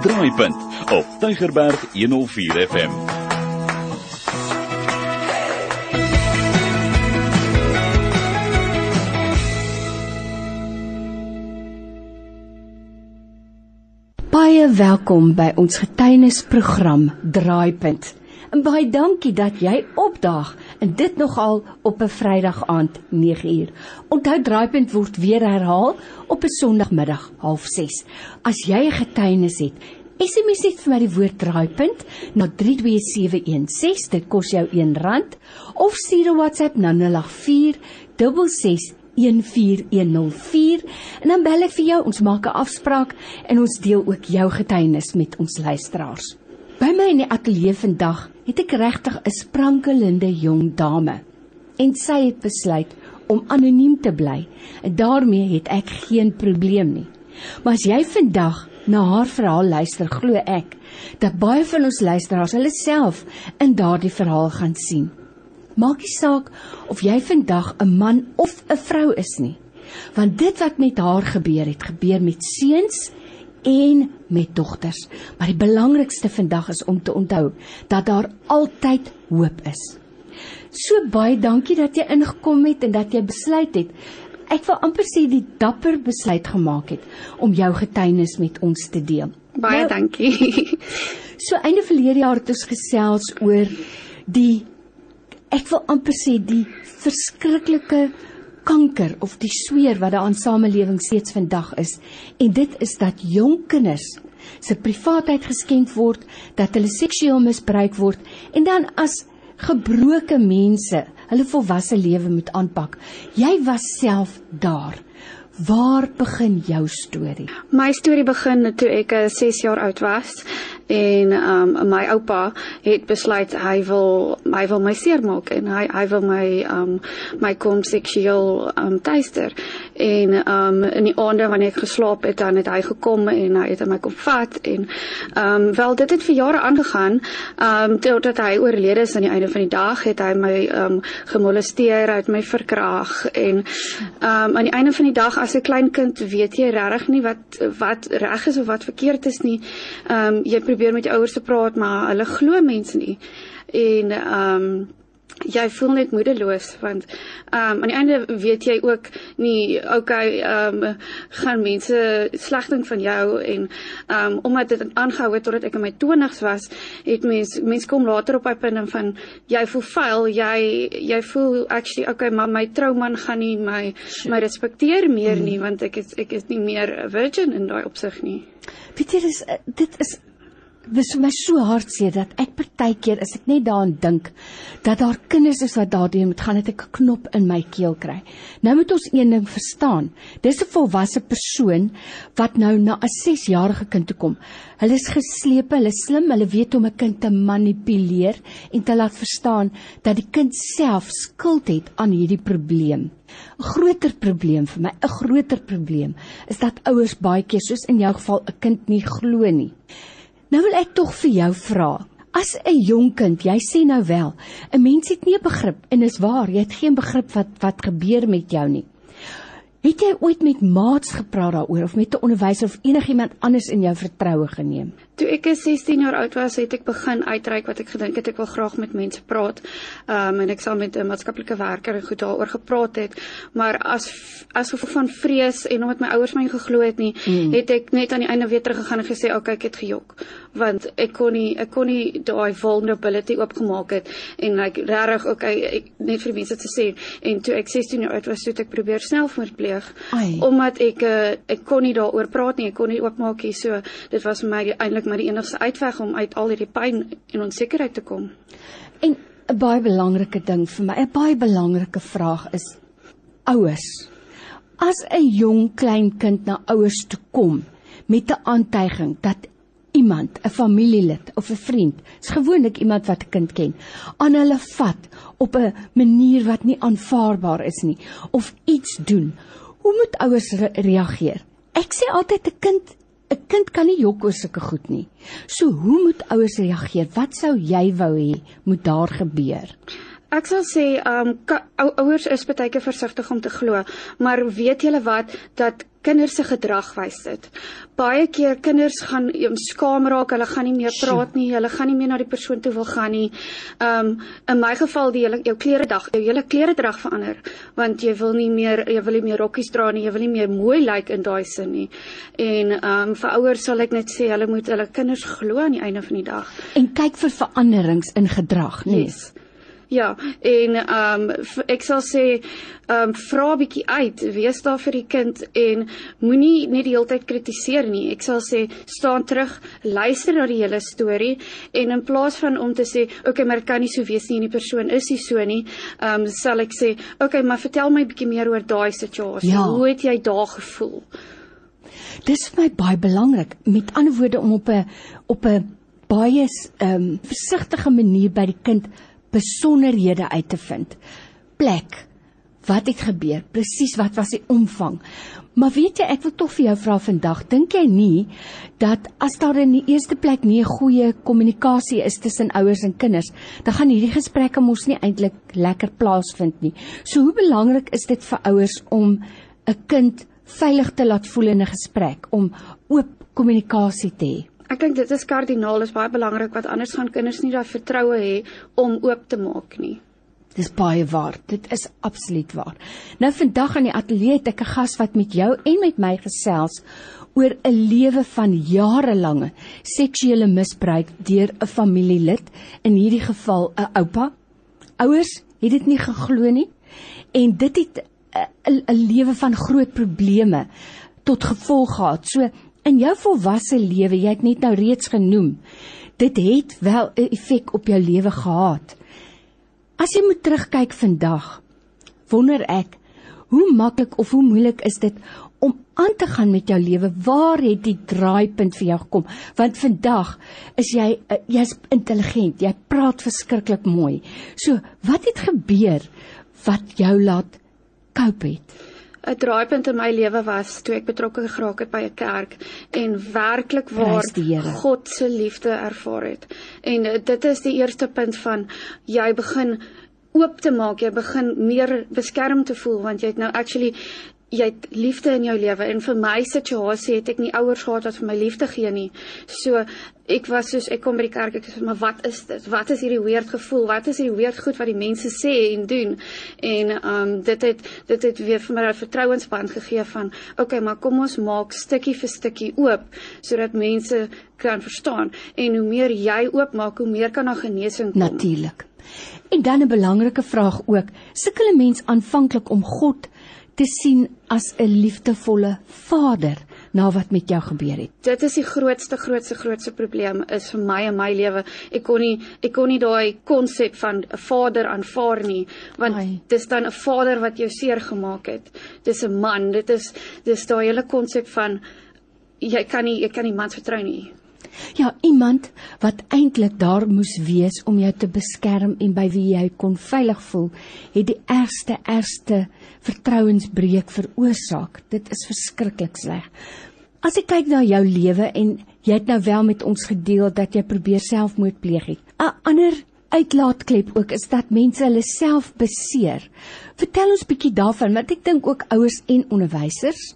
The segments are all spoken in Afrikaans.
Draaipunt op Tygerberg 104 FM. Baie welkom by ons getuienisprogram Draaipunt. En baie dankie dat jy opdaag en dit nogal op 'n Vrydag aand 9uur. Onthou Draaipunt word weer herhaal op 'n Sondagmiddag 06:30. As jy 'n getuienis het, SMS net vir my die woord Draaipunt na 32716. Dit kos jou R1 of stuur 'n WhatsApp na 084 66 14104 en dan bel ek vir jou ons maak 'n afspraak en ons deel ook jou getuienis met ons luisteraars. By my in die ateljee vandag het ek regtig 'n sprankelende jong dame en sy het besluit om anoniem te bly. Daarmee het ek geen probleem nie. Maar as jy vandag na haar verhaal luister, glo ek dat baie van ons luisteraars hulle self in daardie verhaal gaan sien. Maak nie saak of jy vandag 'n man of 'n vrou is nie. Want dit wat met haar gebeur het, gebeur met seuns en met dogters. Maar die belangrikste vandag is om te onthou dat daar altyd hoop is. So baie dankie dat jy ingekom het en dat jy besluit het. Ek wil amper sê die dapper besluit gemaak het om jou getuienis met ons te deel. Baie nou, dankie. so einde verlede jaar het ons gesels oor die ek wil amper sê die verskriklike kanker of die sweer wat daar aan samelewing steeds vandag is en dit is dat jong kinders se privaatheid geskend word, dat hulle seksueel misbruik word en dan as gebroke mense hulle volwasse lewe moet aanpak. Jy was self daar. Waar begin jou storie? My storie begin toe ek 6 eh, jaar oud was en um my oupa het besluit hy wil hy wil my seermaak en hy hy wil my um my kom seksueel um tuister en um in die aande wanneer ek geslaap het dan het hy gekom en hy het my kom vat en um wel dit het vir jare aangegaan um totdat hy oorlede is aan die einde van die dag het hy my um gemolesteer uit my verkrag en um aan die einde van die dag as 'n klein kind weet jy regtig nie wat wat reg is of wat verkeerd is nie. Um jy probeer met jou ouers te praat, maar hulle glo mense nie. En ehm um, jy voel net moedeloos want ehm um, aan die einde weet jy ook nie okay ehm um, gaan mense sleg dink van jou en ehm um, omdat dit aangehou het totdat ek in my 20's was, het mense mense kom later op by punt van jy voel vuil, jy jy voel actually okay, maar my trouman gaan nie my my respekteer meer nie hmm. want ek is ek is nie meer 'n virgin in daai opsig nie. Weet jy dis dit is dis vir my so hartseer dat ek partykeer as ek net daaraan dink dat daar kinders is wat daardie moet gaan het ek 'n knop in my keel kry. Nou moet ons een ding verstaan. Dis 'n volwasse persoon wat nou na 'n 6-jarige kind toe kom. Hulle is geslepe, hulle is slim, hulle weet hoe om 'n kind te manipuleer en te laat verstaan dat die kind self skuld het aan hierdie probleem. 'n Groter probleem vir my, 'n groter probleem is dat ouers baie keer soos in jou geval 'n kind nie glo nie. Nou wil ek tog vir jou vra. As 'n jong kind, jy sê nou wel, 'n mens het nie begrip en is waar, jy het geen begrip wat wat gebeur met jou nie. Het jy ooit met maats gepraat daaroor of met 'n onderwyser of enigiemand anders in jou vertroue geneem? Toe ek 16 jaar oud was, het ek begin uitreik wat ek gedink het ek wil graag met mense praat. Ehm um, en ek sal met 'n maatskaplike werker en goed daaroor gepraat het, maar as as gevolg van vrees en omdat my ouers my geglo het nie, mm. het ek net aan die einde weer teruggegaan en gesê, "Oké, okay, ek het gejok." Want ek kon nie ek kon nie daai vulnerability oopgemaak het en ek like, regtig okay, ek net vir mense te sê en toe ek 16 jaar oud was, het ek probeer selfmoord pleeg gepleeg omdat ek uh, ek kon nie daaroor praat nie, ek kon nie oopmaak nie. So dit was vir my eintlik maar die enigste uitweg om uit al hierdie pyn en onsekerheid te kom. En 'n baie belangrike ding vir my, 'n baie belangrike vraag is ouers. As 'n jong klein kind na ouers toe kom met 'n aantuiging dat iemand, 'n familielid of 'n vriend, is gewoonlik iemand wat 'n kind ken, aan hulle vat op 'n manier wat nie aanvaarbaar is nie of iets doen. Hoe moet ouers re reageer? Ek sê altyd 'n kind 'n kind kan nie jok oor sulke goed nie. So hoe moet ouers reageer? Wat sou jy wou hê moet daar gebeur? Ek sal sê um ouers is baie keer versigtig om te glo, maar weet julle wat dat kinders se gedrag wys dit. Baie keer kinders gaan um, skaam raak, hulle gaan nie meer praat nie, hulle gaan nie meer na die persoon toe wil gaan nie. Um in my geval die hele jou klere dag, jou hele klere drag verander, want jy wil nie meer jy wil nie meer rokkies dra nie, jy wil nie meer mooi lyk like in daai sin nie. En um vir ouers sal ek net sê hulle moet hulle kinders glo aan die einde van die dag. En kyk vir veranderings in gedrag, nee. Yes. Ja, en ehm um, ek sal sê ehm um, vra bietjie uit, wees daar vir die kind en moenie net die hele tyd kritiseer nie. Ek sal sê staan terug, luister na die hele storie en in plaas van om te sê, "Oké, okay, maar kan nie so wees nie en die persoon is nie so nie." Ehm um, sal ek sê, "Oké, okay, maar vertel my bietjie meer oor daai situasie. Ja. Hoe het jy daar gevoel?" Dis vir my baie belangrik. Met ander woorde om op 'n op 'n baie ehm um, versigtige manier by die kind besonderhede uit te vind. Plek. Wat het gebeur? Presies wat was die omvang? Maar weet jy, ek wil tog vir jou vra vandag, dink jy nie dat as daar in die eerste plek nie 'n goeie kommunikasie is tussen ouers en kinders, dan gaan hierdie gesprekke mos nie eintlik lekker plaasvind nie. So hoe belangrik is dit vir ouers om 'n kind veilig te laat voel in 'n gesprek, om oop kommunikasie te hê? Ek dink dit is kardinaal, is baie belangrik wat anders gaan kinders nie daai vertroue hê om oop te maak nie. Dis baie waar. Dit is absoluut waar. Nou vandag aan die ateljee het ek 'n gas wat met jou en met my gesels oor 'n lewe van jarelange seksuele misbruik deur 'n familielid, in hierdie geval 'n oupa. Ouers het dit nie geglo nie en dit het 'n lewe van groot probleme tot gevolg gehad. So in jou volwasse lewe, jy het net nou reeds genoem, dit het wel 'n effek op jou lewe gehad. As jy moet terugkyk vandag, wonder ek, hoe maklik of hoe moeilik is dit om aan te gaan met jou lewe? Waar het die draaipunt vir jou gekom? Want vandag is jy eh, jy's intelligent, jy praat verskriklik mooi. So, wat het gebeur wat jou laat cope het? 'n draaipunt in my lewe was toe ek betrokke geraak het by 'n kerk en werklik waar God se liefde ervaar het. En eh, dit is die eerste punt van jy begin oop te maak, jy begin meer beskerm te voel want jy het nou actually jy het liefde in jou lewe en vir my situasie het ek nie ouers gehad wat vir my liefde gee nie. So ek was soos ek kom by die kerk ek sê maar wat is dit? Wat is hierdie weird gevoel? Wat is hierdie weird goed wat die mense sê en doen? En um dit het dit het weer vir my 'n vertrouensband gegee van okay, maar kom ons maak stukkie vir stukkie oop sodat mense kan verstaan en hoe meer jy oop maak, hoe meer kan daar genesing kom. Natuurlik. En dan 'n belangrike vraag ook, sukkel 'n mens aanvanklik om God te sien as 'n liefdevolle vader na wat met jou gebeur het. Dit is die grootste grootste grootste probleem is vir my in my lewe. Ek kon nie ek kon nie daai konsep van 'n vader aanvaar nie, want dis dan 'n vader wat jou seer gemaak het. Dis 'n man. Dit is dis daai hele konsep van jy kan nie jy kan nie mans vertrou nie. Ja, iemand wat eintlik daar moes wees om jou te beskerm en by wie jy kon veilig voel, het die ergste ergste vertrouensbreuk veroorsaak. Dit is verskriklik sleg. As ek kyk na jou lewe en jy het nou wel met ons gedeel dat jy probeer selfmoord pleeg het. 'n Ander uitlaatklep ook is dat mense hulle self beseer. Vertel ons bietjie daarvan want ek dink ook ouers en onderwysers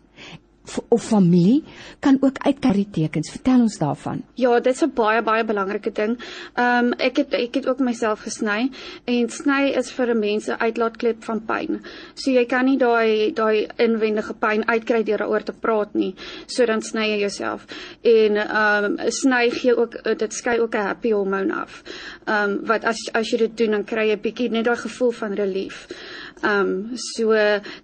of familie kan ook uitkyk tekens. Vertel ons daarvan. Ja, dit is 'n baie baie belangrike ding. Ehm um, ek het ek het ook myself gesny en sny is vir 'n mens 'n uitlaatklep van pyn. So jy kan nie daai daai inwendige pyn uitkry deur daaroor te praat nie. So dan sny jy jouself. En ehm um, sny gee ook dit skei ook 'n happy hormone af. Ehm um, wat as as jy dit doen dan kry jy 'n bietjie net daai gevoel van relief. Ehm um, so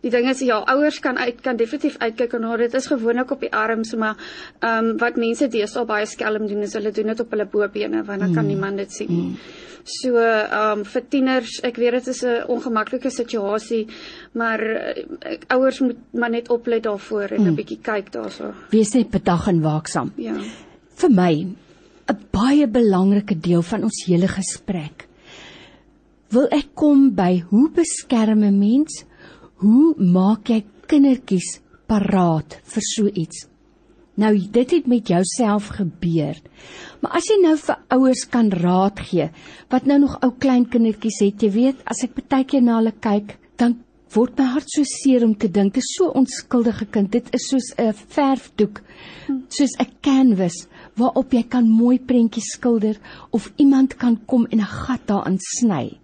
die ding is ja, ouers kan uit kan definitief uitkyk en dit is gewoonlik op die arms, maar ehm um, wat mense deesdae baie skelm doen is hulle doen dit op hulle bobene want dan kan mm. niemand dit sien nie. Mm. So ehm um, vir tieners, ek weet dit is 'n ongemaklike situasie, maar uh, ouers moet maar net oplet daarvoor en 'n mm. bietjie kyk daarso. Wees net bedag en waaksaam. Ja. Vir my 'n baie belangrike deel van ons hele gesprek wil ek kom by hoe beskerm 'n mens? Hoe maak jy kindertjies paraat vir so iets? Nou dit het met jouself gebeur. Maar as jy nou vir ouers kan raad gee wat nou nog ou klein kindertjies het, jy weet, as ek baie keer na hulle kyk, dan word my hart so seer om te dink dit is so onskuldige kind. Dit is soos 'n verfdoek, soos 'n canvas waarop jy kan mooi prentjies skilder of iemand kan kom en 'n gat daarin sny.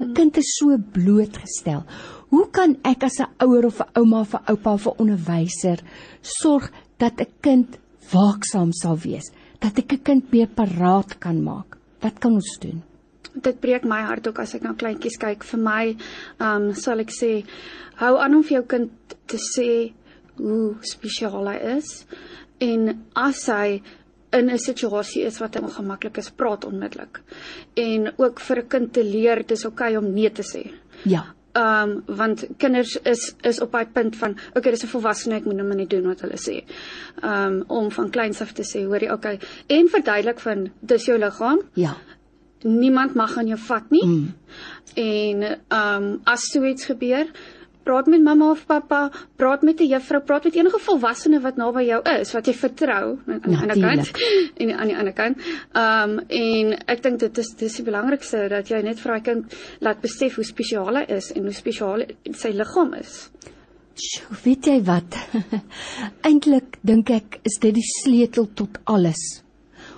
'n Kind is so blootgestel. Hoe kan ek as 'n ouer of 'n ouma of 'n oupa of 'n onderwyser sorg dat 'n kind waaksaam sal wees, dat ek 'n kind meer paraat kan maak? Wat kan ons doen? dit breek my hart ook as ek na kleintjies kyk. Vir my, ehm um, sal ek sê, hou aan om vir jou kind te sê hoe spesiaal hy is en as hy in 'n situasie is wat ongemaklik is, praat onmiddellik. En ook vir 'n kind te leer dis oukei okay om nee te sê. Ja. Ehm um, want kinders is is op daai punt van okay, dis 'n volwassene, ek moet nou maar net doen wat hulle sê. Ehm um, om van kleins af te sê, hoorie, okay, en verduidelik van dis jou liggaam. Ja. Niemand mag aan jou vat nie. Mm. En ehm um, as so iets gebeur, praat met mamma of pappa, praat met 'n juffrou, praat met enige volwassene wat naby jou is, wat jy vertrou aan die ander kant en aan die ander kant. Ehm um, en ek dink dit is dis die belangrikste dat jy net vir daai kind laat besef hoe spesiaal hy is en hoe spesiaal sy liggaam is. Sjoe, weet jy wat? Eintlik dink ek is dit die sleutel tot alles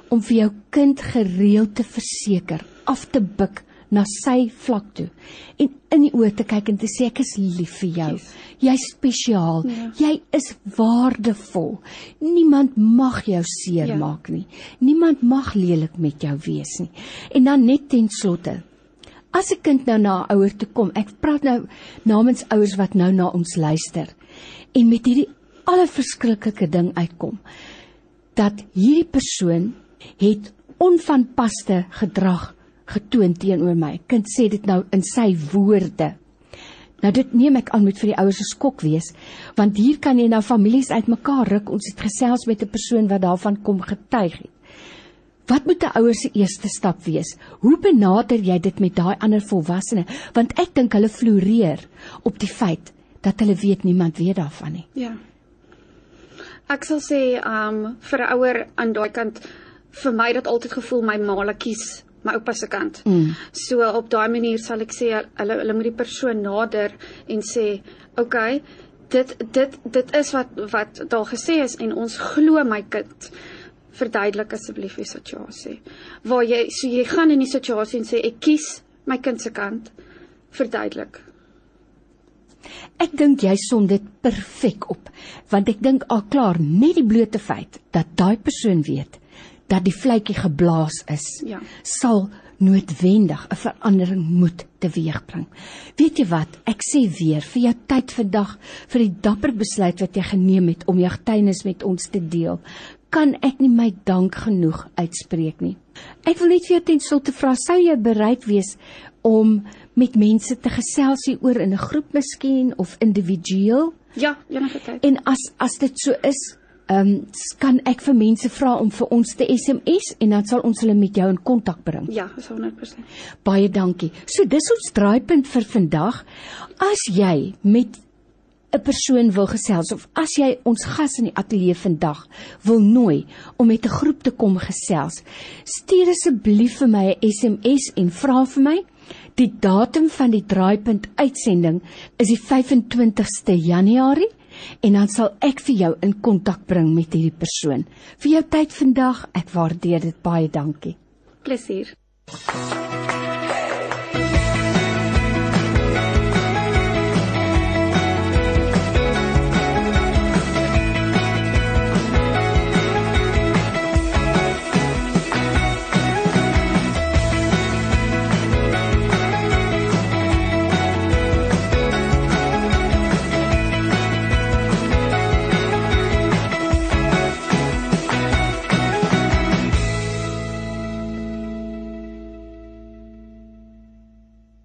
om vir jou kind gereeld te verseker, af te buk na sy vlak toe en in die oë te kyk en te sê ek is lief vir jou. Yes. Jy's spesiaal. Ja. Jy is waardevol. Niemand mag jou seermaak ja. nie. Niemand mag lelik met jou wees nie. En dan net ten slotte. As 'n kind nou na 'n ouer toe kom, ek praat nou namens ouers wat nou na ons luister en met hierdie allerverskriklike ding uitkom dat hierdie persoon het onvanpaste gedrag getoon teenoor my. Kind sê dit nou in sy woorde. Nou dit neem ek aan moet vir die ouers 'n skok wees, want hier kan jy nou families uitmekaar ruk. Ons het gesels met 'n persoon wat daarvan kom getuig het. Wat moet 'n ouer se eerste stap wees? Hoe benader jy dit met daai ander volwassenes? Want ek dink hulle floreer op die feit dat hulle weet niemand weet daarvan nie. Ja. Ek sal sê, ehm um, vir 'n ouer aan daai kant vir my dit altyd gevoel my maale kies my oupa se kant. Mm. So op daai manier sal ek sê hulle hulle moet die persoon nader en sê, "Oké, okay, dit dit dit is wat wat daar gesê is en ons glo my kind." Verduidelik asseblief die situasie. Waar jy so jy gaan in die situasie en sê ek kies my kind se kant. Verduidelik. Ek dink jy som dit perfek op, want ek dink al klaar net die blote feit dat daai persoon weet dat die vletjie geblaas is, ja. sal noodwendig 'n verandering moet teweegbring. Weet jy wat? Ek sê weer vir jou tyd vandag vir die dapper besluit wat jy geneem het om jou getuienis met ons te deel, kan ek nie my dank genoeg uitspreek nie. Ek wil net vir jou ten slotte vra, sou jy bereid wees om met mense te gesels hieroor in 'n groep miskien of individueel? Ja, enige tyd. En as as dit so is, ehm um, kan ek vir mense vra om vir ons te SMS en dan sal ons hulle met jou in kontak bring. Ja, is 100%. Baie dankie. So dis ons draaipunt vir vandag. As jy met 'n persoon wil gesels of as jy ons gas in die ateljee vandag wil nooi om met 'n groep te kom gesels, stuur asseblief vir my 'n SMS en vra vir my Die datum van die draaipunt uitsending is die 25ste Januarie en dan sal ek vir jou in kontak bring met hierdie persoon. Vir jou tyd vandag, ek waardeer dit baie, dankie. Plesier.